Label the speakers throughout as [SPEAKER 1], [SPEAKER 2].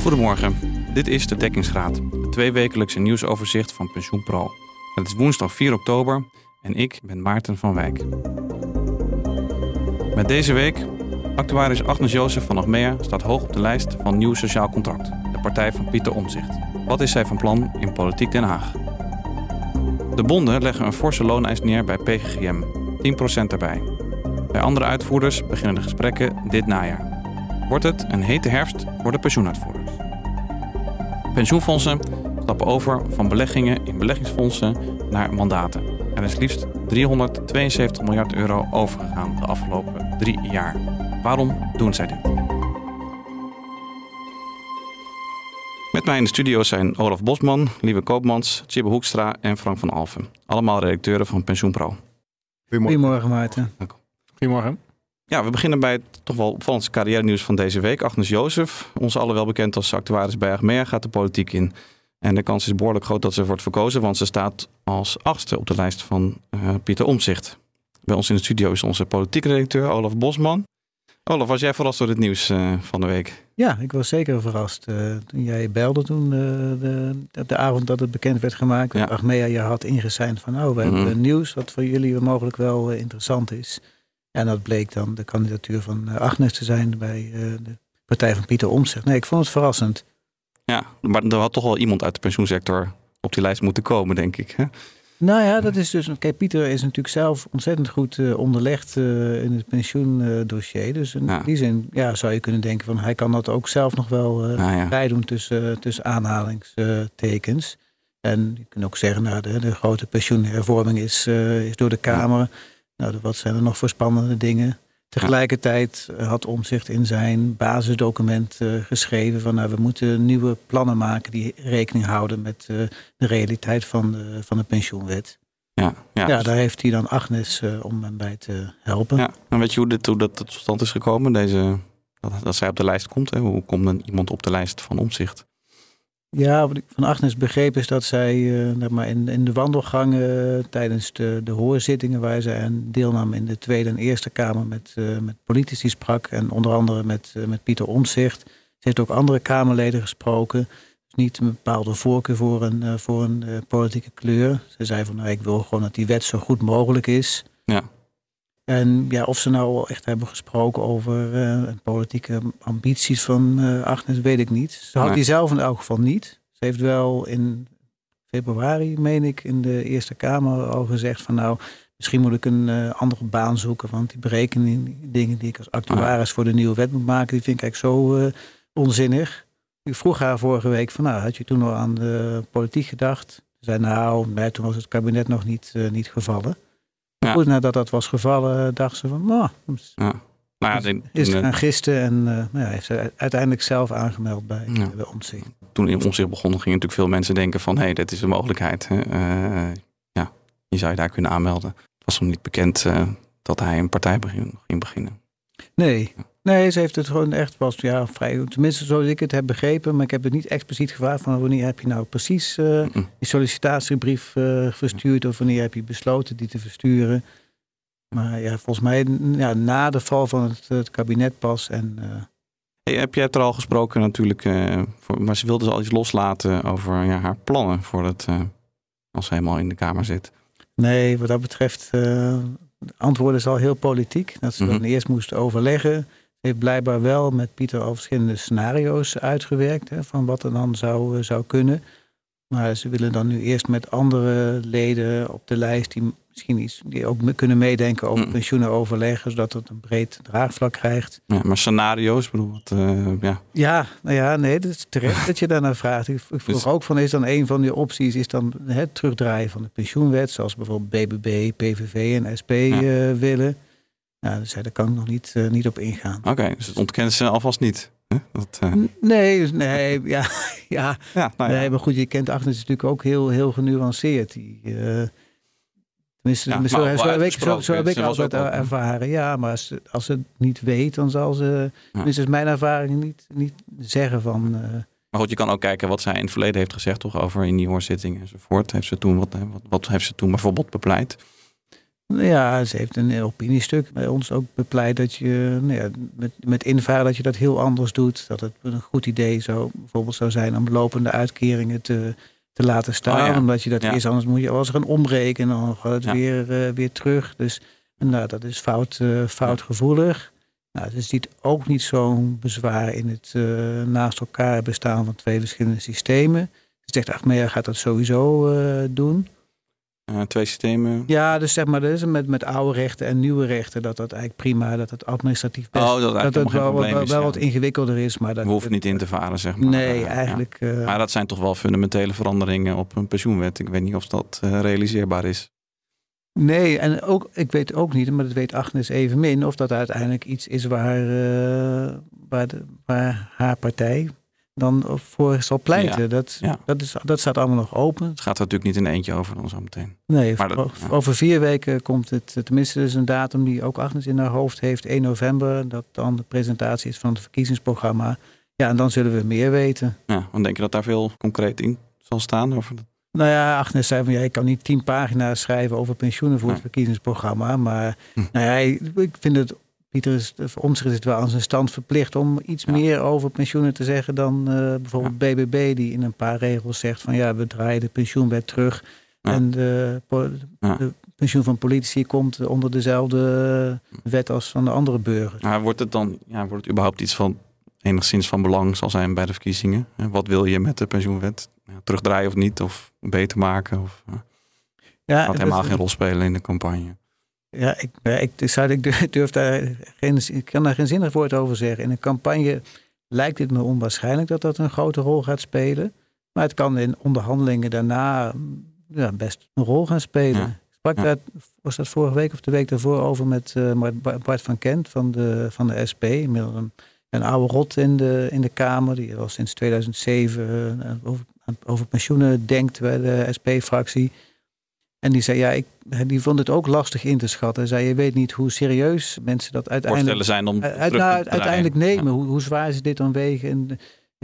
[SPEAKER 1] Goedemorgen, dit is de Dekkingsraad, het tweewekelijkse nieuwsoverzicht van PensioenPro. Het is woensdag 4 oktober en ik ben Maarten van Wijk. Met deze week, actuaris Agnes Jozef van Achmea staat hoog op de lijst van Nieuw Sociaal Contract, de partij van Pieter Omzicht. Wat is zij van plan in Politiek Den Haag? De bonden leggen een forse looneis neer bij PGGM, 10% erbij. Bij andere uitvoerders beginnen de gesprekken dit najaar. Wordt het een hete herfst voor de pensioenuitvoerders? Pensioenfondsen stappen over van beleggingen in beleggingsfondsen naar mandaten. Er is liefst 372 miljard euro overgegaan de afgelopen drie jaar. Waarom doen zij dit? Met mij in de studio zijn Olaf Bosman, Lieve Koopmans, Tjibbe Hoekstra en Frank van Alfen. Allemaal redacteuren van PensioenPro.
[SPEAKER 2] Goedemorgen. Goedemorgen, Maarten.
[SPEAKER 3] Goedemorgen.
[SPEAKER 1] Ja, we beginnen bij het toch wel opvallendste carrière nieuws van deze week. Agnes Jozef, ons allen wel bekend als actuaris bij Achmea, gaat de politiek in. En de kans is behoorlijk groot dat ze wordt verkozen, want ze staat als achtste op de lijst van uh, Pieter Omzicht. Bij ons in de studio is onze politiek redacteur Olaf Bosman. Olaf, was jij verrast door dit nieuws uh, van de week?
[SPEAKER 2] Ja, ik was zeker verrast. Uh, toen jij belde toen de, de, avond dat het bekend werd gemaakt. Ja. Achmea je had ingeseind van, oh, we mm -hmm. hebben nieuws wat voor jullie mogelijk wel interessant is. En dat bleek dan de kandidatuur van Agnes te zijn bij de partij van Pieter Omtzigt. Nee, ik vond het verrassend.
[SPEAKER 1] Ja, maar er had toch wel iemand uit de pensioensector op die lijst moeten komen, denk ik. Hè?
[SPEAKER 2] Nou ja, dat is dus. Kijk, Pieter is natuurlijk zelf ontzettend goed uh, onderlegd uh, in het pensioendossier. Uh, dus in ja. die zin ja, zou je kunnen denken van hij kan dat ook zelf nog wel ja. bijdoen tussen, tussen aanhalingstekens. En je kunt ook zeggen, nou, de, de grote pensioenhervorming is, is door de Kamer. Nou, wat zijn er nog voor spannende dingen? Tegelijkertijd had Omzicht in zijn basisdocument uh, geschreven van nou, we moeten nieuwe plannen maken die rekening houden met uh, de realiteit van de, van de pensioenwet. Ja, ja, ja daar heeft hij dan Agnes uh, om hem bij te helpen.
[SPEAKER 1] Ja, en weet je hoe, dit, hoe dat tot stand is gekomen, deze, dat, dat zij op de lijst komt? Hè? Hoe komt dan iemand op de lijst van Omzicht?
[SPEAKER 2] Ja, wat ik van Agnes begreep is dat zij uh, maar in, in de wandelgangen uh, tijdens de, de hoorzittingen waar zij deelnam in de Tweede en Eerste Kamer met, uh, met politici sprak. En onder andere met, met Pieter Omzicht. Ze heeft ook andere Kamerleden gesproken. Dus niet een bepaalde voorkeur voor een, voor een politieke kleur. Ze zei van nou, ik wil gewoon dat die wet zo goed mogelijk is. Ja. En ja, of ze nou echt hebben gesproken over uh, politieke ambities van uh, Agnes, weet ik niet. Ze had nee. die zelf in elk geval niet. Ze heeft wel in februari, meen ik, in de Eerste Kamer al gezegd van nou, misschien moet ik een uh, andere baan zoeken. Want die berekeningen, dingen die ik als actuaris voor de nieuwe wet moet maken, die vind ik eigenlijk zo onzinnig. Ik vroeg haar vorige week van nou, had je toen al aan de politiek gedacht? Ze zei nou, nee, toen was het kabinet nog niet, niet gevallen. Ja. Goed nadat dat was gevallen, dacht ze van, nou, ja. Nou ja, de, is gaan gisten en uh, nou ja, heeft ze uiteindelijk zelf aangemeld bij, ja. bij.
[SPEAKER 1] Toen in Omtzigt begon, gingen natuurlijk veel mensen denken van, hé, hey, dit is een mogelijkheid. Uh, ja, je zou je daar kunnen aanmelden. Het was nog niet bekend uh, dat hij een partij ging beginnen.
[SPEAKER 2] Nee, Nee, ze heeft het gewoon echt pas, ja, vrij, tenminste zoals ik het heb begrepen, maar ik heb het niet expliciet gevraagd van wanneer heb je nou precies uh, die sollicitatiebrief uh, verstuurd of wanneer heb je besloten die te versturen. Maar ja, volgens mij ja, na de val van het, het kabinet pas. En, uh...
[SPEAKER 1] hey, heb jij het er al gesproken natuurlijk, voor, maar ze wilde ze al iets loslaten over ja, haar plannen voor het, als ze helemaal in de Kamer zit.
[SPEAKER 2] Nee, wat dat betreft, de antwoord is al heel politiek. Dat ze mm -hmm. dan eerst moesten overleggen heeft blijkbaar wel met Pieter al verschillende scenario's uitgewerkt. Hè, van wat er dan zou, eh, zou kunnen. Maar ze willen dan nu eerst met andere leden op de lijst die misschien iets die ook kunnen meedenken over mm. pensioenen overleggen, zodat het een breed draagvlak krijgt.
[SPEAKER 1] Ja, maar scenario's, bedoel wat, uh, ja.
[SPEAKER 2] Ja, nou ja, nee, dat is terecht dat je daarnaar vraagt. Ik vroeg dus... ook van, is dan een van die opties, is dan het terugdraaien van de pensioenwet, zoals bijvoorbeeld BBB, PVV en SP ja. uh, willen. Ja, dus daar kan ik nog niet, uh, niet op ingaan.
[SPEAKER 1] Oké, dus het ontkennen ze alvast niet.
[SPEAKER 2] Dat, uh... Nee, dus nee, ja, ja. ja, nou ja. Nee, maar goed, je kent Agnes natuurlijk ook heel, heel genuanceerd. Die, uh, tenminste, ja, zo, zo, heb ik, zo, zo heb ik altijd ervaren. Ja, maar als, als ze het niet weet, dan zal ze, tenminste is mijn ervaring, niet, niet zeggen van...
[SPEAKER 1] maar goed, je kan ook kijken wat zij in het verleden heeft gezegd, toch over in die hoorzitting enzovoort. Heeft ze toen, wat, wat, wat heeft ze toen bijvoorbeeld bepleit?
[SPEAKER 2] Ja, ze heeft een opiniestuk bij ons ook bepleit dat je nou ja, met, met invaren dat je dat heel anders doet. Dat het een goed idee zou, bijvoorbeeld zou zijn om lopende uitkeringen te, te laten staan.
[SPEAKER 1] Oh ja.
[SPEAKER 2] Omdat je dat
[SPEAKER 1] Ja.
[SPEAKER 2] eerst anders moet je eens gaan omrekenen en dan gaat het weer, eh, weer terug. Dus nou, dat is fout, eh, foutgevoelig. Nou, ze ziet ook niet zo'n bezwaar in het eh, naast elkaar bestaan van twee verschillende systemen. Ze zegt, Achmea gaat dat sowieso doen.
[SPEAKER 1] Eh, twee systemen.
[SPEAKER 2] Ja, dus zeg maar, dat is met, met oude rechten en nieuwe rechten, dat dat eigenlijk prima, dat het administratief best,
[SPEAKER 1] Oh, dat
[SPEAKER 2] het wel, wel,
[SPEAKER 1] is.
[SPEAKER 2] wel
[SPEAKER 1] ja.
[SPEAKER 2] wat ingewikkelder is. Maar dat
[SPEAKER 1] We hoeven niet in te varen, zeg maar.
[SPEAKER 2] Nee,
[SPEAKER 1] ja.
[SPEAKER 2] eigenlijk. eh,
[SPEAKER 1] Maar dat zijn toch wel fundamentele veranderingen op een pensioenwet. Ik weet niet of dat eh, realiseerbaar is.
[SPEAKER 2] Nee, en ook, ik weet ook niet, maar dat weet Agnes evenmin, of dat uiteindelijk iets is waar, waar, de, waar haar partij dan voor zal pleiten.
[SPEAKER 1] Ja,
[SPEAKER 2] dat,
[SPEAKER 1] ja.
[SPEAKER 2] Dat, is, dat staat allemaal nog open.
[SPEAKER 1] Het gaat er natuurlijk niet in eentje over dan zo meteen.
[SPEAKER 2] Nee,
[SPEAKER 1] Maar dat-
[SPEAKER 2] over vier weken komt het, tenminste dus een datum die ook Agnes in haar hoofd heeft, 1 november, dat dan de presentatie is van het verkiezingsprogramma. Ja, en dan zullen we meer weten.
[SPEAKER 1] Ja, dan denk je dat daar veel concreet in zal staan? Over dat?
[SPEAKER 2] Nou ja, Agnes zei van ja, ik kan niet tien pagina's schrijven over pensioenen voor het verkiezingsprogramma. Maar
[SPEAKER 1] Hm.
[SPEAKER 2] nou ja, ik vind het, Pieter is voor ons is het wel aan zijn stand verplicht om iets
[SPEAKER 1] Ja.
[SPEAKER 2] meer over pensioenen te zeggen dan eh, bijvoorbeeld BBB, die in een paar regels zegt van ja, we draaien de pensioenwet terug.
[SPEAKER 1] Ja.
[SPEAKER 2] En de, de pensioen van politici komt onder dezelfde wet als van de andere burgers.
[SPEAKER 1] Wordt het dan ja, wordt het überhaupt iets van enigszins van belang zal zijn bij de verkiezingen? En Wat wil je met de pensioenwet? Terugdraaien of niet? Of beter maken? Of uh,
[SPEAKER 2] Ja,
[SPEAKER 1] gaat helemaal
[SPEAKER 2] dat-
[SPEAKER 1] geen rol spelen in de campagne?
[SPEAKER 2] Ja, ik, ja, ik, ik, zou, ik durf daar geen, ik kan daar geen zinnig woord over zeggen. In een campagne lijkt het me onwaarschijnlijk dat dat een grote rol gaat spelen. Maar het kan in onderhandelingen daarna mm, ja, best een rol gaan spelen.
[SPEAKER 1] Ja.
[SPEAKER 2] Ik sprak
[SPEAKER 1] Ja.
[SPEAKER 2] daar, was dat vorige week of de week daarvoor over met eh, Bart- Bart van Kent van de, van de SP. Inmiddels een, een oude rot in de, in de Kamer. Die al sinds 2007 eh, over, over pensioenen denkt bij de SP-fractie. En die zei, ja, ik, die vond het ook lastig in te schatten. Hij zei, je weet niet hoe serieus mensen dat uiteindelijk,
[SPEAKER 1] zijn om
[SPEAKER 2] uit,
[SPEAKER 1] terug te
[SPEAKER 2] nou, uiteindelijk nemen.
[SPEAKER 1] Ja.
[SPEAKER 2] Hoe, hoe zwaar ze dit dan wegen en,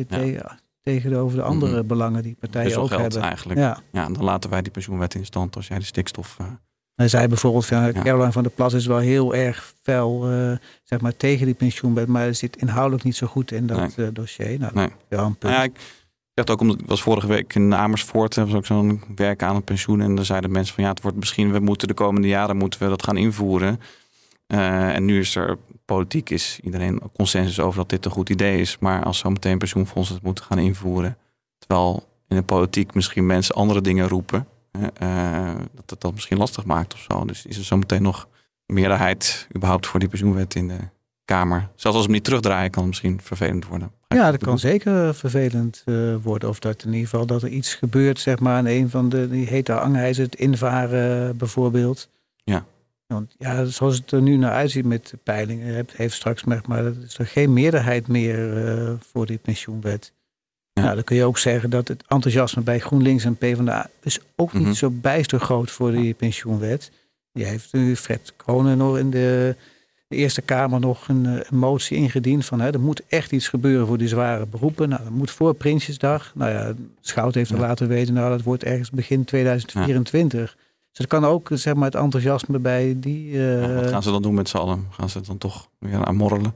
[SPEAKER 2] eh,
[SPEAKER 1] Ja.
[SPEAKER 2] tegenover de andere
[SPEAKER 1] Mhm.
[SPEAKER 2] belangen die partijen
[SPEAKER 1] Best
[SPEAKER 2] ook
[SPEAKER 1] geld
[SPEAKER 2] hebben.
[SPEAKER 1] eigenlijk. Ja.
[SPEAKER 2] Ja.
[SPEAKER 1] dan laten wij die pensioenwet in stand als jij de stikstof... eh,
[SPEAKER 2] Hij zei bijvoorbeeld, van,
[SPEAKER 1] Ja.
[SPEAKER 2] Caroline van der Plas is wel heel erg fel eh, zeg maar, tegen die pensioenwet. Maar zit inhoudelijk niet zo goed in dat eh, dossier. Nou,
[SPEAKER 1] Nee.
[SPEAKER 2] ja, een punt.
[SPEAKER 1] Dacht ook omdat ik was vorige week in Amersfoort, er was ook zo'n werk aan het pensioen. En daar zeiden mensen van ja, het wordt misschien, we moeten de komende jaren moeten we dat gaan invoeren. Eh, en nu is er politiek, is iedereen consensus over dat dit een goed idee is. Maar als zometeen pensioenfondsen het moeten gaan invoeren, terwijl in de politiek misschien mensen andere dingen roepen, eh, dat het dat misschien lastig maakt of zo. Dus is er zometeen nog meerderheid überhaupt voor die pensioenwet in de Kamer? Zelfs als we hem niet terugdraaien, kan het misschien vervelend worden.
[SPEAKER 2] Ja, dat kan zeker vervelend eh, worden. Of dat in ieder geval dat er iets gebeurt, zeg maar, aan een van de, die hete hangijzer, het invaren eh, bijvoorbeeld.
[SPEAKER 1] Ja.
[SPEAKER 2] Want ja, zoals het er nu naar uitziet met de peilingen, heeft, heeft straks maar, maar is er geen meerderheid meer eh, voor die pensioenwet.
[SPEAKER 1] Ja.
[SPEAKER 2] Nou, dan kun je ook zeggen dat het enthousiasme bij GroenLinks en PvdA is ook niet
[SPEAKER 1] Mhm.
[SPEAKER 2] zo bijster groot voor die pensioenwet. Die heeft nu Fred Kronen nog in de, de Eerste Kamer nog een, eh, een motie ingediend van hè, er moet echt iets gebeuren voor die zware beroepen. Nou, dat moet voor Prinsjesdag. Nou ja, Schout heeft er
[SPEAKER 1] Ja.
[SPEAKER 2] laten weten, nou dat wordt ergens begin 2024. Dus dat kan ook zeg maar, het enthousiasme bij die. eh,
[SPEAKER 1] Ja, wat gaan ze dan doen met z'n allen? Gaan ze het dan toch weer aan morrelen?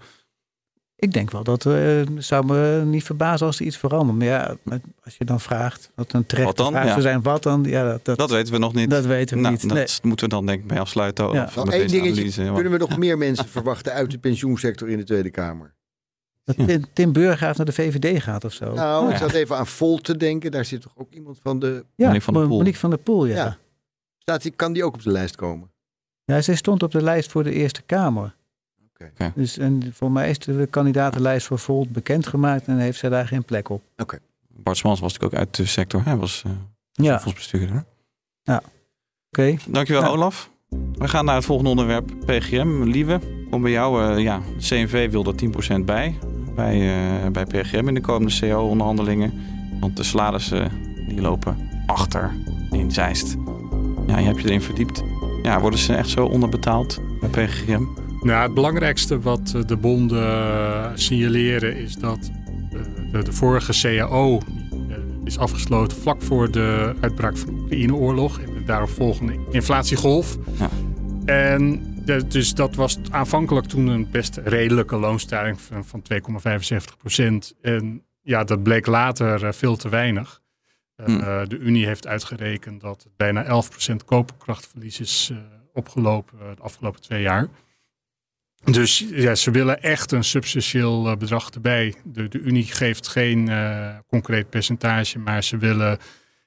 [SPEAKER 2] Ik denk wel dat eh zou me niet verbazen als er iets verandert. Maar ja, als je dan vraagt wat een
[SPEAKER 1] dan?
[SPEAKER 2] vraag
[SPEAKER 1] Ja.
[SPEAKER 2] zou zijn, wat dan? Ja, dat, dat,
[SPEAKER 1] Dat weten we nog niet.
[SPEAKER 2] dat weten we
[SPEAKER 1] nou,
[SPEAKER 2] niet.
[SPEAKER 1] dat
[SPEAKER 2] Nee.
[SPEAKER 1] moeten we dan denk ik bij afsluiten.
[SPEAKER 2] Ja.
[SPEAKER 1] Of met
[SPEAKER 3] één dingetje.
[SPEAKER 1] analyse.
[SPEAKER 3] Kunnen we nog meer mensen verwachten uit de pensioensector in de Tweede Kamer?
[SPEAKER 2] Dat Tim, Tim Burggraaf naar de VVD gaat of zo.
[SPEAKER 3] Nou, ik
[SPEAKER 1] Ja.
[SPEAKER 3] zat even aan Volt te denken. Daar zit toch ook iemand van de...
[SPEAKER 2] ja,
[SPEAKER 1] Monique van der Poel.
[SPEAKER 2] Monique van der Poel, ja.
[SPEAKER 3] Ja.
[SPEAKER 2] ja.
[SPEAKER 3] Staat die, kan die ook op de lijst komen?
[SPEAKER 2] zij stond op de lijst voor de Eerste Kamer.
[SPEAKER 3] Oké.
[SPEAKER 1] Oké.
[SPEAKER 2] Dus, en voor mij is de kandidatenlijst voor Volt bekendgemaakt en heeft zij daar geen plek op.
[SPEAKER 1] Bart Smans was natuurlijk ook uit de sector. Hij was uh,
[SPEAKER 2] Ja,
[SPEAKER 1] fondsbestuurder.
[SPEAKER 2] oké.
[SPEAKER 1] Dankjewel
[SPEAKER 2] Ja.
[SPEAKER 1] Olaf. We gaan naar het volgende onderwerp. PGM. Lieve, kom bij jou. eh, ja, CNV wil er 10% bij. Bij, eh, bij PGM in de komende CO-onderhandelingen. Want de salarissen die lopen achter in Zeist. Ja, je hebt je erin verdiept. Ja, worden ze echt zo onderbetaald bij PGM?
[SPEAKER 4] Nou, het belangrijkste wat eh, de bonden eh, signaleren is dat eh, de, de vorige CAO is afgesloten vlak voor de uitbraak van de Oekraïne-oorlog en de daarop volgende inflatiegolf.
[SPEAKER 1] Ja.
[SPEAKER 4] En de- dus dat was aanvankelijk toen een best redelijke loonstijging van, van 2,75 procent. En ja, dat bleek later veel te weinig.
[SPEAKER 1] Hmm.
[SPEAKER 4] eh, de Unie heeft uitgerekend dat bijna 11 procent koopkrachtverlies is opgelopen de afgelopen twee jaar. Dus ja, ze willen echt een substantieel eh, bedrag erbij. De, de Unie geeft geen eh, concreet percentage, maar ze willen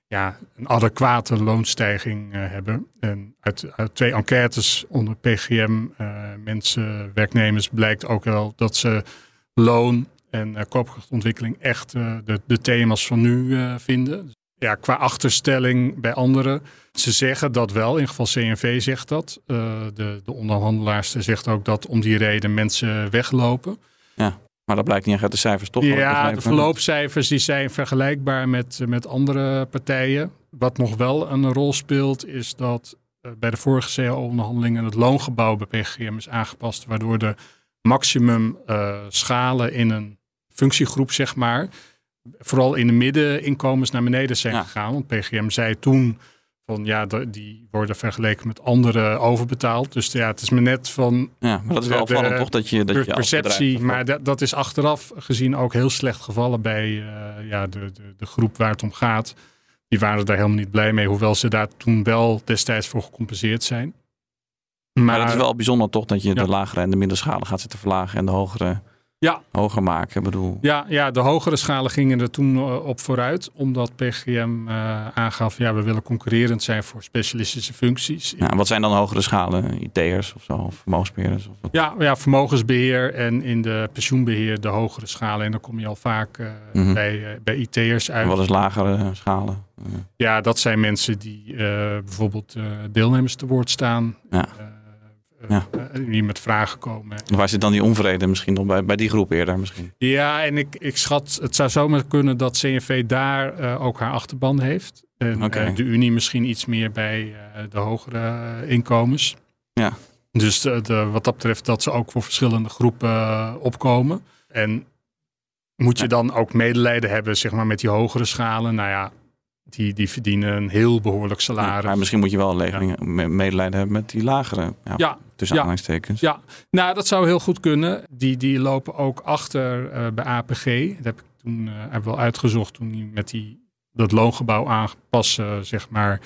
[SPEAKER 4] ja, een adequate loonstijging eh, hebben. En uit, uit twee enquêtes onder PGM, mensen, werknemers, blijkt ook wel dat ze loon en koopkrachtontwikkeling echt de, de thema's van nu vinden. Ja, qua achterstelling bij anderen. Ze zeggen dat wel, in ieder geval CNV zegt dat. Eh, de, de onderhandelaars zegt ook dat om die reden mensen weglopen.
[SPEAKER 1] Maar dat blijkt niet uit de cijfers, toch?
[SPEAKER 4] Ja,
[SPEAKER 1] begrepen
[SPEAKER 4] de verloopcijfers die zijn vergelijkbaar met, met andere partijen. Wat nog wel een rol speelt, is dat eh, bij de vorige CAO-onderhandelingen het loongebouw bij PGM is aangepast, waardoor de maximum eh, schalen in een functiegroep, zeg maar, vooral in de middeninkomens naar beneden zijn
[SPEAKER 1] Ja.
[SPEAKER 4] gegaan. Want PGM zei toen van ja, die worden vergeleken met anderen overbetaald. Dus ja, het is me net van
[SPEAKER 1] Ja, maar dat is wel opvallend, toch? Dat je, dat je
[SPEAKER 4] perceptie.
[SPEAKER 1] bedrijf-
[SPEAKER 4] Maar dat, dat is achteraf gezien ook heel slecht gevallen bij eh, ja, de, de, de groep waar het om gaat. Die waren daar helemaal niet blij mee, hoewel ze daar toen wel destijds voor gecompenseerd zijn. Maar,
[SPEAKER 1] Maar het is wel bijzonder toch dat je
[SPEAKER 4] Ja.
[SPEAKER 1] de lagere en de middenschalen gaat zitten verlagen en de hogere
[SPEAKER 4] Ja.
[SPEAKER 1] hoger maken. Ik bedoel,
[SPEAKER 4] ja, ja, de hogere schalen gingen er toen eh, op vooruit, omdat PGM eh, aangaf, ja, we willen concurrerend zijn voor specialistische functies.
[SPEAKER 1] ja, wat zijn dan hogere schalen? IT'ers of zo, of vermogensbeheerders? Of wat?
[SPEAKER 4] Ja, ja, vermogensbeheer en in de pensioenbeheer de hogere schalen. En dan kom je al vaak
[SPEAKER 1] Mhm.
[SPEAKER 4] bij, eh, bij IT'ers uit.
[SPEAKER 1] En wat is lagere schalen?
[SPEAKER 4] Ja, dat zijn mensen die bijvoorbeeld deelnemers te woord staan.
[SPEAKER 1] Ja.
[SPEAKER 4] Eh,
[SPEAKER 1] Ja.
[SPEAKER 4] eh, die met vragen komen.
[SPEAKER 1] En waar zit dan die onvrede misschien nog bij, bij die groep eerder misschien?
[SPEAKER 4] Ja, en ik, ik schat, het zou zomaar kunnen dat CNV daar eh, ook haar achterban heeft. En de Unie misschien iets meer bij de hogere inkomens.
[SPEAKER 1] Ja.
[SPEAKER 4] Dus de, wat dat betreft dat ze ook voor verschillende groepen opkomen. En moet je dan ook medelijden hebben zeg maar, met die hogere schalen? Nou ja, die, die verdienen een heel behoorlijk salaris.
[SPEAKER 1] maar misschien moet je wel rekening, me- medelijden hebben met die lagere. Ja,
[SPEAKER 4] Ja,
[SPEAKER 1] tussen
[SPEAKER 4] ja.
[SPEAKER 1] aanhalingstekens.
[SPEAKER 4] Ja, nou dat zou heel goed kunnen. Die, die lopen ook achter eh, bij APG. Dat heb ik toen heb ik wel uitgezocht toen die met die, dat loongebouw aanpassen, zeg maar,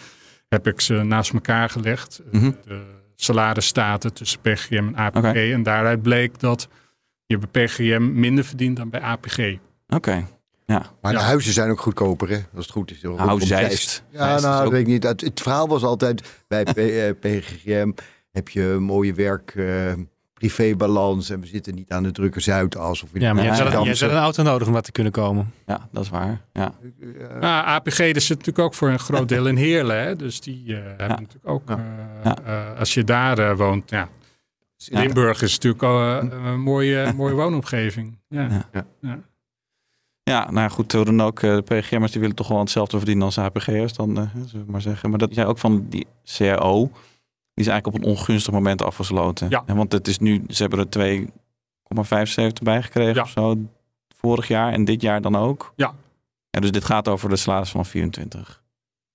[SPEAKER 4] heb ik ze naast elkaar gelegd. Eh,
[SPEAKER 1] Mhm.
[SPEAKER 4] De salarisstaten tussen PGM en APG. En daaruit bleek dat je bij PGM minder verdient dan bij APG.
[SPEAKER 1] Oké.
[SPEAKER 3] Maar de
[SPEAKER 4] Ja.
[SPEAKER 3] huizen zijn ook goedkoper, hè? Als het goed is.
[SPEAKER 1] Nou,
[SPEAKER 3] Rondom
[SPEAKER 1] Zeist.
[SPEAKER 3] Ja,
[SPEAKER 1] is
[SPEAKER 3] nou,
[SPEAKER 1] ook-
[SPEAKER 3] dat weet ik niet. Het, het verhaal was altijd bij P- eh, PGGM heb je een mooie werk, eh, privébalans en we zitten niet aan de drukke Zuidas. Of in
[SPEAKER 5] Ja, maar
[SPEAKER 1] Ja,
[SPEAKER 5] jij hebt
[SPEAKER 1] ja.
[SPEAKER 5] jij een auto nodig om wat te kunnen komen.
[SPEAKER 1] Ja, dat is waar. Ja.
[SPEAKER 4] Nou, APG er zit natuurlijk ook voor een groot deel in Heerlen. Hè? Dus die eh, hebben natuurlijk ook,
[SPEAKER 1] Ja.
[SPEAKER 4] eh,
[SPEAKER 1] Ja.
[SPEAKER 4] eh, als je daar eh, woont, ja.
[SPEAKER 1] Ja.
[SPEAKER 4] Limburg is natuurlijk al, eh, een mooie, mooie woonomgeving. Ja.
[SPEAKER 1] Ja. Ja, nou ja, goed, hoe dan ook, eh, de PGM'ers die willen toch wel hetzelfde verdienen als APG'ers, dan eh, zullen we maar zeggen. Maar dat jij ook van die CAO, die is eigenlijk op een ongunstig moment afgesloten.
[SPEAKER 4] Ja.
[SPEAKER 1] En want het is nu, ze hebben er 2,75 bij gekregen
[SPEAKER 4] Ja.
[SPEAKER 1] of zo, vorig jaar en dit jaar dan ook.
[SPEAKER 4] Ja.
[SPEAKER 1] En dus dit gaat over de salaris van 24.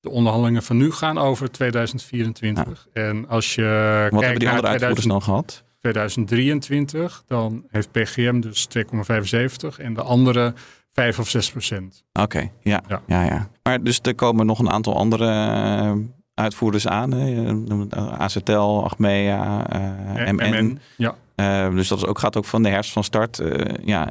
[SPEAKER 4] De onderhandelingen van nu gaan over 2024. En als je
[SPEAKER 1] Wat hebben
[SPEAKER 4] kijkt
[SPEAKER 1] die
[SPEAKER 4] naar
[SPEAKER 1] andere uitvoerders
[SPEAKER 4] 2000
[SPEAKER 1] dan gehad?
[SPEAKER 4] 2023, dan heeft PGM dus 2,75 en de andere 5 of 6 procent.
[SPEAKER 1] Oké, ja, ja.
[SPEAKER 4] Ja.
[SPEAKER 1] ja, Maar dus er komen nog een aantal andere eh, uitvoerders aan. Hè? Het AZL, Achmea, eh,
[SPEAKER 4] En-
[SPEAKER 1] MN.
[SPEAKER 4] MN, ja.
[SPEAKER 1] Eh, dus dat is ook, gaat ook van de herfst van start. Eh, ja,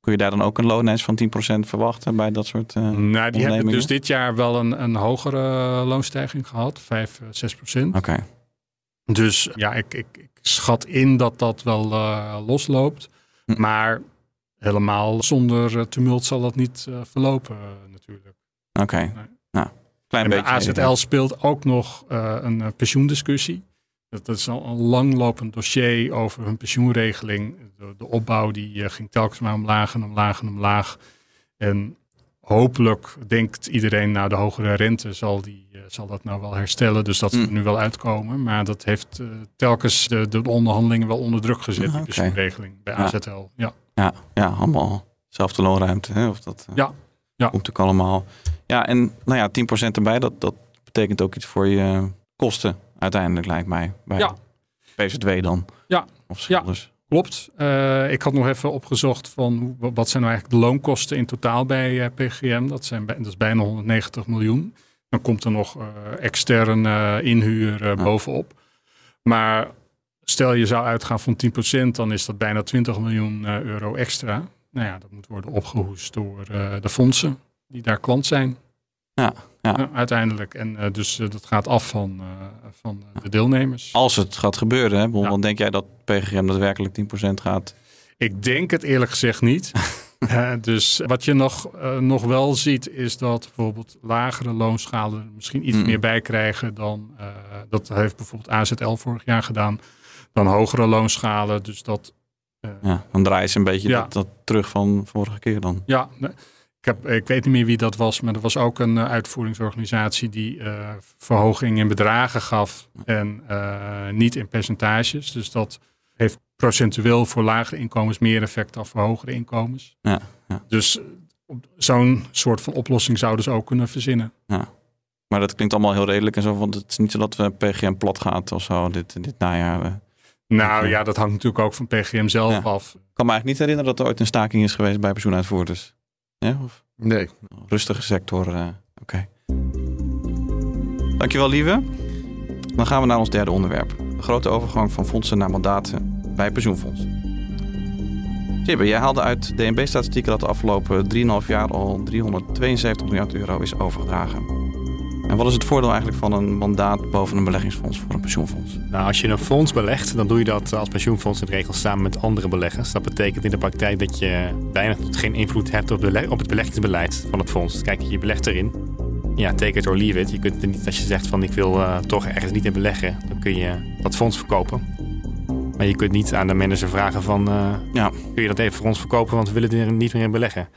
[SPEAKER 1] kun je daar dan ook een loonlijst van 10% verwachten bij dat soort eh
[SPEAKER 4] Nou, die hebben dus dit jaar wel een, een hogere loonstijging gehad, 5, 6 procent.
[SPEAKER 1] Oké,
[SPEAKER 4] Dus ja, ik, ik, ik schat in dat dat wel eh, losloopt.
[SPEAKER 1] Hm.
[SPEAKER 4] Maar helemaal zonder eh, tumult zal dat niet eh, verlopen eh, natuurlijk.
[SPEAKER 1] oké. Nou, klein
[SPEAKER 4] En
[SPEAKER 1] beetje.
[SPEAKER 4] AZL speelt ook nog een pensioendiscussie. Dat, is al een langlopend dossier over hun pensioenregeling. De, de opbouw die ging telkens maar omlaag en omlaag en omlaag. En hopelijk denkt iedereen, nou de hogere rente zal, die, zal dat nou wel herstellen. Dus dat zal er
[SPEAKER 1] Mm.
[SPEAKER 4] nu wel uitkomen. Maar dat heeft telkens de, de onderhandelingen wel onder druk gezet,
[SPEAKER 1] Ah,
[SPEAKER 4] die
[SPEAKER 1] oké.
[SPEAKER 4] pensioenregeling bij. AZL. Ja.
[SPEAKER 1] Ja, ja, allemaal zelfde loonruimte. Hè? Of dat eh,
[SPEAKER 4] Ja, ja.
[SPEAKER 1] komt ook allemaal. Ja, en nou ja, 10% erbij, dat, dat betekent ook iets voor je kosten uiteindelijk, lijkt mij. Bij
[SPEAKER 4] Ja,
[SPEAKER 1] PZW dan.
[SPEAKER 4] Ja.
[SPEAKER 1] Of
[SPEAKER 4] Ja.
[SPEAKER 1] dus.
[SPEAKER 4] Klopt. Eh, ik had nog even opgezocht van wat zijn nou eigenlijk de loonkosten in totaal bij eh, PGM. Dat, zijn, dat is bijna 190 miljoen. Dan komt er nog eh, extern eh, inhuur
[SPEAKER 1] Ja.
[SPEAKER 4] bovenop. Maar stel je zou uitgaan van 10%, dan is dat bijna 20 miljoen eh, euro extra. Nou ja, dat moet worden opgehoest door eh, de fondsen die daar klant zijn.
[SPEAKER 1] Ja, ja.
[SPEAKER 4] Uiteindelijk. En eh, dus dat gaat af van, van de deelnemers.
[SPEAKER 1] Als het gaat gebeuren, hè? Bon,
[SPEAKER 4] Ja.
[SPEAKER 1] Dan denk jij dat PGM daadwerkelijk 10% gaat.
[SPEAKER 4] Ik denk het eerlijk gezegd niet. Dus wat je nog, nog wel ziet, is dat bijvoorbeeld lagere loonschalen misschien iets
[SPEAKER 1] Mm.
[SPEAKER 4] meer bij krijgen dan. dat heeft bijvoorbeeld AZL vorig jaar gedaan. Dan hogere loonschalen. Dus dat. eh,
[SPEAKER 1] Ja, dan draaien ze een beetje
[SPEAKER 4] Ja.
[SPEAKER 1] dat, dat terug van vorige keer dan.
[SPEAKER 4] ja, ik, heb, ik weet niet meer wie dat was, maar er was ook een eh, uitvoeringsorganisatie die eh, verhoging in bedragen gaf en niet in percentages. Dus dat heeft procentueel voor lagere inkomens meer effect dan voor hogere inkomens.
[SPEAKER 1] Ja, ja.
[SPEAKER 4] Dus zo'n soort van oplossing zouden ze ook kunnen verzinnen.
[SPEAKER 1] Maar dat klinkt allemaal heel redelijk en zo. Want het is niet zo dat we PGM plat gaat of zo dit, dit najaar.
[SPEAKER 4] Nou ja, dat hangt natuurlijk ook van PGM zelf
[SPEAKER 1] Ja.
[SPEAKER 4] af.
[SPEAKER 1] Ik kan me eigenlijk niet herinneren dat er ooit een staking is geweest bij pensioenuitvoerders. Ja, of
[SPEAKER 3] Nee.
[SPEAKER 1] rustige sector. eh, Oké. Dankjewel, lieve. Dan gaan we naar ons derde onderwerp. De grote overgang van fondsen naar mandaten bij pensioenfondsen. Sibbe, jij haalde uit DNB-statistieken dat de afgelopen 3,5 jaar al 372 miljard euro is overgedragen. En wat is het voordeel eigenlijk van een mandaat boven een beleggingsfonds voor een pensioenfonds?
[SPEAKER 5] Nou, als je een fonds belegt, dan doe je dat als pensioenfonds in de regel samen met andere beleggers. Dat betekent in de praktijk dat je weinig tot geen invloed hebt op, op het beleggingsbeleid van het fonds. Kijk, je belegt erin. Ja, take it or leave it. Je kunt er niet, als je zegt van ik wil eh, toch ergens niet in beleggen, dan kun je dat fonds verkopen. Maar je kunt niet aan de manager vragen van eh,
[SPEAKER 1] Ja.
[SPEAKER 5] kun je dat even voor ons verkopen, want we willen er niet meer in beleggen.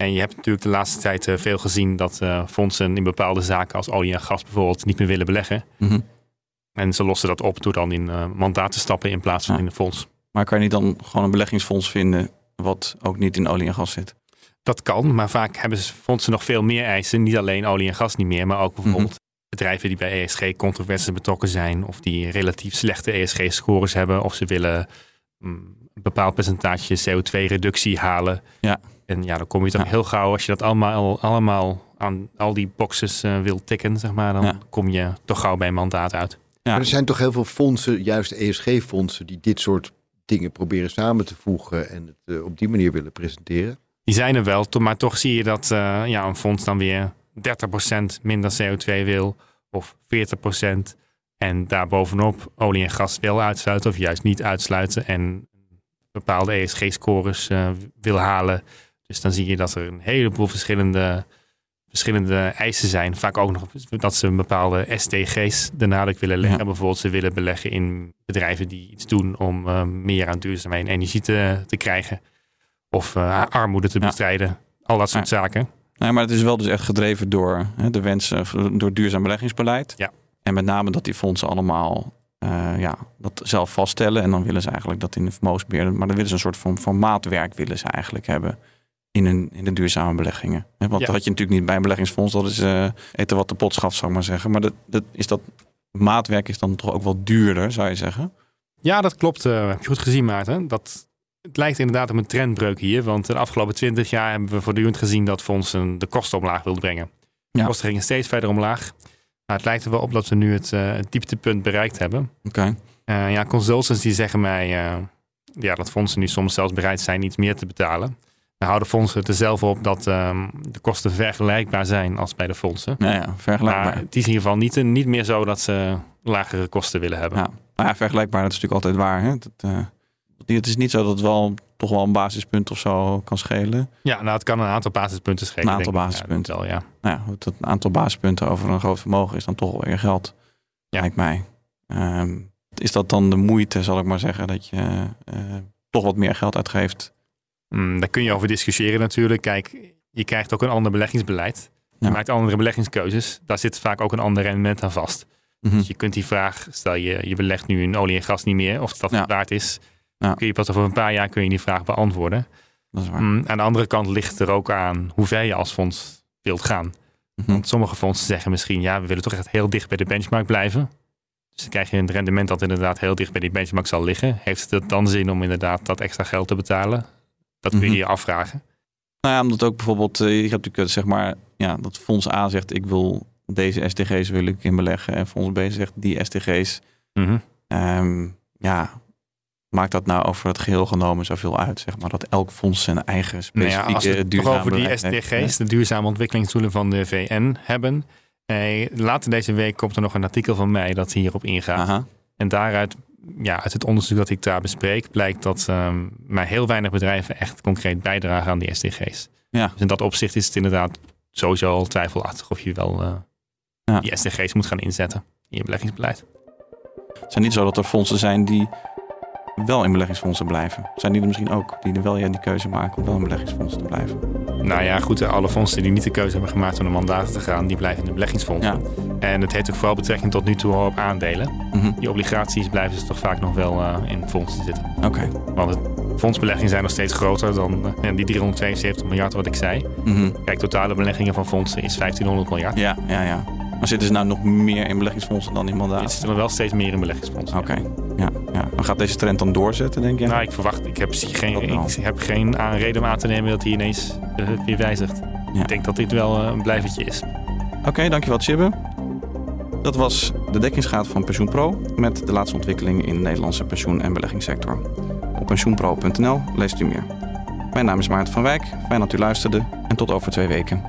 [SPEAKER 5] En je hebt natuurlijk de laatste tijd eh, veel gezien dat eh, fondsen in bepaalde zaken als olie en gas bijvoorbeeld niet meer willen beleggen.
[SPEAKER 1] Mhm.
[SPEAKER 5] En ze lossen dat op door dan in eh mandaat te stappen in plaats van
[SPEAKER 1] Ja.
[SPEAKER 5] in een fonds.
[SPEAKER 1] Maar kan je niet dan gewoon een beleggingsfonds vinden wat ook niet in olie en gas zit?
[SPEAKER 5] Dat kan, maar vaak hebben ze- fondsen nog veel meer eisen. Niet alleen olie en gas niet meer, maar ook bijvoorbeeld bedrijven die bij ESG-controversies betrokken zijn. Of die relatief slechte ESG-scores hebben. Of ze willen mm, een bepaald percentage CO2-reductie halen.
[SPEAKER 1] Ja.
[SPEAKER 5] En ja, dan kom je toch
[SPEAKER 1] Ja.
[SPEAKER 5] heel gauw, als je dat allemaal, allemaal aan al die boxes eh, wil tikken, zeg maar, dan
[SPEAKER 1] Ja.
[SPEAKER 5] kom je toch gauw bij een mandaat uit.
[SPEAKER 1] Ja.
[SPEAKER 3] Maar er zijn toch heel veel fondsen, juist ESG-fondsen, die dit soort dingen proberen samen te voegen en het eh, op die manier willen presenteren.
[SPEAKER 5] Die zijn er wel, maar toch zie je dat eh, ja, een fonds dan weer 30% minder CO2 wil of 40%. En daarbovenop olie en gas wil uitsluiten of juist niet uitsluiten. En bepaalde ESG-scores wil halen. Dus dan zie je dat er een heleboel verschillende, verschillende eisen zijn. Vaak ook nog dat ze een bepaalde SDG's de nadruk willen leggen.
[SPEAKER 1] Ja.
[SPEAKER 5] Bijvoorbeeld ze willen beleggen in bedrijven die iets doen om eh, meer aan duurzaamheid en energie te, te krijgen. Of eh, armoede te
[SPEAKER 1] Ja.
[SPEAKER 5] bestrijden. Al dat soort zaken.
[SPEAKER 1] Nee, maar het is wel dus echt gedreven door hè, de wensen door duurzaam beleggingsbeleid.
[SPEAKER 5] Ja.
[SPEAKER 1] En met name dat die fondsen allemaal eh, ja, dat zelf vaststellen. En dan willen ze eigenlijk dat in de vermogensbeheer. Maar dan willen ze een soort van, van maatwerk willen ze eigenlijk hebben in, hun, in de duurzame beleggingen. Want
[SPEAKER 5] Ja.
[SPEAKER 1] dat had je natuurlijk niet bij een beleggingsfonds. Dat is eh, eten wat de pot schaft, zou ik maar zeggen. Maar dat, dat, is dat maatwerk is dan toch ook wel duurder, zou je zeggen?
[SPEAKER 5] Ja, dat klopt. heb je goed gezien, Maarten. Dat, het lijkt inderdaad op een trendbreuk hier. Want de afgelopen twintig jaar hebben we voortdurend gezien dat fondsen de kosten omlaag wilden brengen. De
[SPEAKER 1] Ja.
[SPEAKER 5] kosten gingen steeds verder omlaag. Maar het lijkt er wel op dat we nu het, eh, het dieptepunt bereikt hebben.
[SPEAKER 1] Oké.
[SPEAKER 5] Ja, consultants die zeggen mij ja, dat fondsen nu soms zelfs bereid zijn iets meer te betalen. Dan houden fondsen er zelf op dat ehm, de kosten vergelijkbaar zijn als bij de fondsen.
[SPEAKER 1] Nou ja, vergelijkbaar.
[SPEAKER 5] Maar het is in ieder geval niet, niet meer zo dat ze lagere kosten willen hebben.
[SPEAKER 1] Ja, nou ja, vergelijkbaar, dat is natuurlijk altijd waar. Hè? Dat, eh, het is niet zo dat het wel toch wel een basispunt of zo kan schelen.
[SPEAKER 5] Ja, nou, het kan een aantal basispunten schelen.
[SPEAKER 1] Een aantal basispunten.
[SPEAKER 5] Ja, wel, ja.
[SPEAKER 1] Nou ja, dat een aantal basispunten over een groot vermogen is dan toch wel weer geld.
[SPEAKER 5] Ja.
[SPEAKER 1] Lijkt mij. Ehm, is dat dan de moeite, zal ik maar zeggen, dat je eh, toch wat meer geld uitgeeft?
[SPEAKER 5] Mm, daar kun je over discussiëren natuurlijk. Kijk, je krijgt ook een ander beleggingsbeleid. Je
[SPEAKER 1] Ja.
[SPEAKER 5] maakt andere beleggingskeuzes. Daar zit vaak ook een ander rendement aan vast.
[SPEAKER 1] Mhm.
[SPEAKER 5] Dus je kunt die vraag, stel je, je belegt nu in olie en gas niet meer, of dat
[SPEAKER 1] Ja.
[SPEAKER 5] waard is.
[SPEAKER 1] Ja.
[SPEAKER 5] Kun je pas over een paar jaar kun je die vraag beantwoorden.
[SPEAKER 1] Dat is waar.
[SPEAKER 5] Mm, aan de andere kant ligt er ook aan hoe ver je als fonds wilt gaan.
[SPEAKER 1] Mhm.
[SPEAKER 5] Want sommige fondsen zeggen misschien, ja, we willen toch echt heel dicht bij de benchmark blijven. Dus dan krijg je een rendement dat inderdaad heel dicht bij die benchmark zal liggen. Heeft het dan zin om inderdaad dat extra geld te betalen? Dat kun je
[SPEAKER 1] Mhm.
[SPEAKER 5] je afvragen.
[SPEAKER 1] Nou ja, omdat ook bijvoorbeeld, eh, je hebt natuurlijk eh, zeg maar, ja, dat fonds A zegt ik wil deze STG's wil ik in beleggen. En fonds B zegt die STG's.
[SPEAKER 5] Mhm.
[SPEAKER 1] Ehm, ja, maakt dat nou over het geheel genomen zoveel uit? Zeg maar dat elk fonds zijn eigen
[SPEAKER 5] Nou
[SPEAKER 1] specifieke
[SPEAKER 5] ja, als we het toch
[SPEAKER 1] duurzame
[SPEAKER 5] over die
[SPEAKER 1] heeft,
[SPEAKER 5] SDG's, de duurzame ontwikkelingsdoelen van de VN, hebben. Eh, later deze week komt er nog een artikel van mij dat hierop ingaat.
[SPEAKER 1] Aha.
[SPEAKER 5] En daaruit, ja, uit het onderzoek dat ik daar bespreek, blijkt dat ehm, maar heel weinig bedrijven echt concreet bijdragen aan die SDG's.
[SPEAKER 1] Ja.
[SPEAKER 5] Dus in dat opzicht is het inderdaad sowieso al twijfelachtig of je wel eh,
[SPEAKER 1] Ja.
[SPEAKER 5] die SDG's moet gaan inzetten in je beleggingsbeleid.
[SPEAKER 1] Het zijn niet zo dat er fondsen zijn die wel in beleggingsfondsen blijven. Zijn die er misschien ook die er wel ja, die keuze maken om wel in beleggingsfondsen te blijven?
[SPEAKER 5] Nou ja, goed, alle fondsen die niet de keuze hebben gemaakt om de mandaten te gaan, die blijven in de beleggingsfondsen.
[SPEAKER 1] Ja.
[SPEAKER 5] En het heeft ook vooral betrekking tot nu toe op aandelen.
[SPEAKER 1] Mhm.
[SPEAKER 5] Die obligaties blijven dus toch vaak nog wel eh, in fondsen zitten.
[SPEAKER 1] Oké.
[SPEAKER 5] Want de fondsbeleggingen zijn nog steeds groter dan ja, die 372 miljard wat ik zei.
[SPEAKER 1] Mhm.
[SPEAKER 5] Kijk, totale beleggingen van fondsen is 1500 miljard.
[SPEAKER 1] Ja, ja, ja. Maar zitten ze nou nog meer in beleggingsfondsen dan in
[SPEAKER 5] Er
[SPEAKER 1] mandaat?
[SPEAKER 5] zitten er wel steeds meer in beleggingsfondsen.
[SPEAKER 1] Oké. Maar gaat deze trend dan doorzetten, denk je?
[SPEAKER 5] Nou, ik verwacht, ik heb, geen, ik heb geen aan- reden om aan te nemen dat hij ineens eh, weer wijzigt.
[SPEAKER 1] Ja.
[SPEAKER 5] Ik denk dat dit wel eh, een blijvertje is.
[SPEAKER 1] Oké, dankjewel Chibbe. Dat was de dekkingsgraad van PensioenPro met de laatste ontwikkelingen in de Nederlandse pensioen- en beleggingssector. Op pensioenpro.nl leest u meer. Mijn naam is Maarten van Wijk, fijn dat u luisterde en tot over twee weken.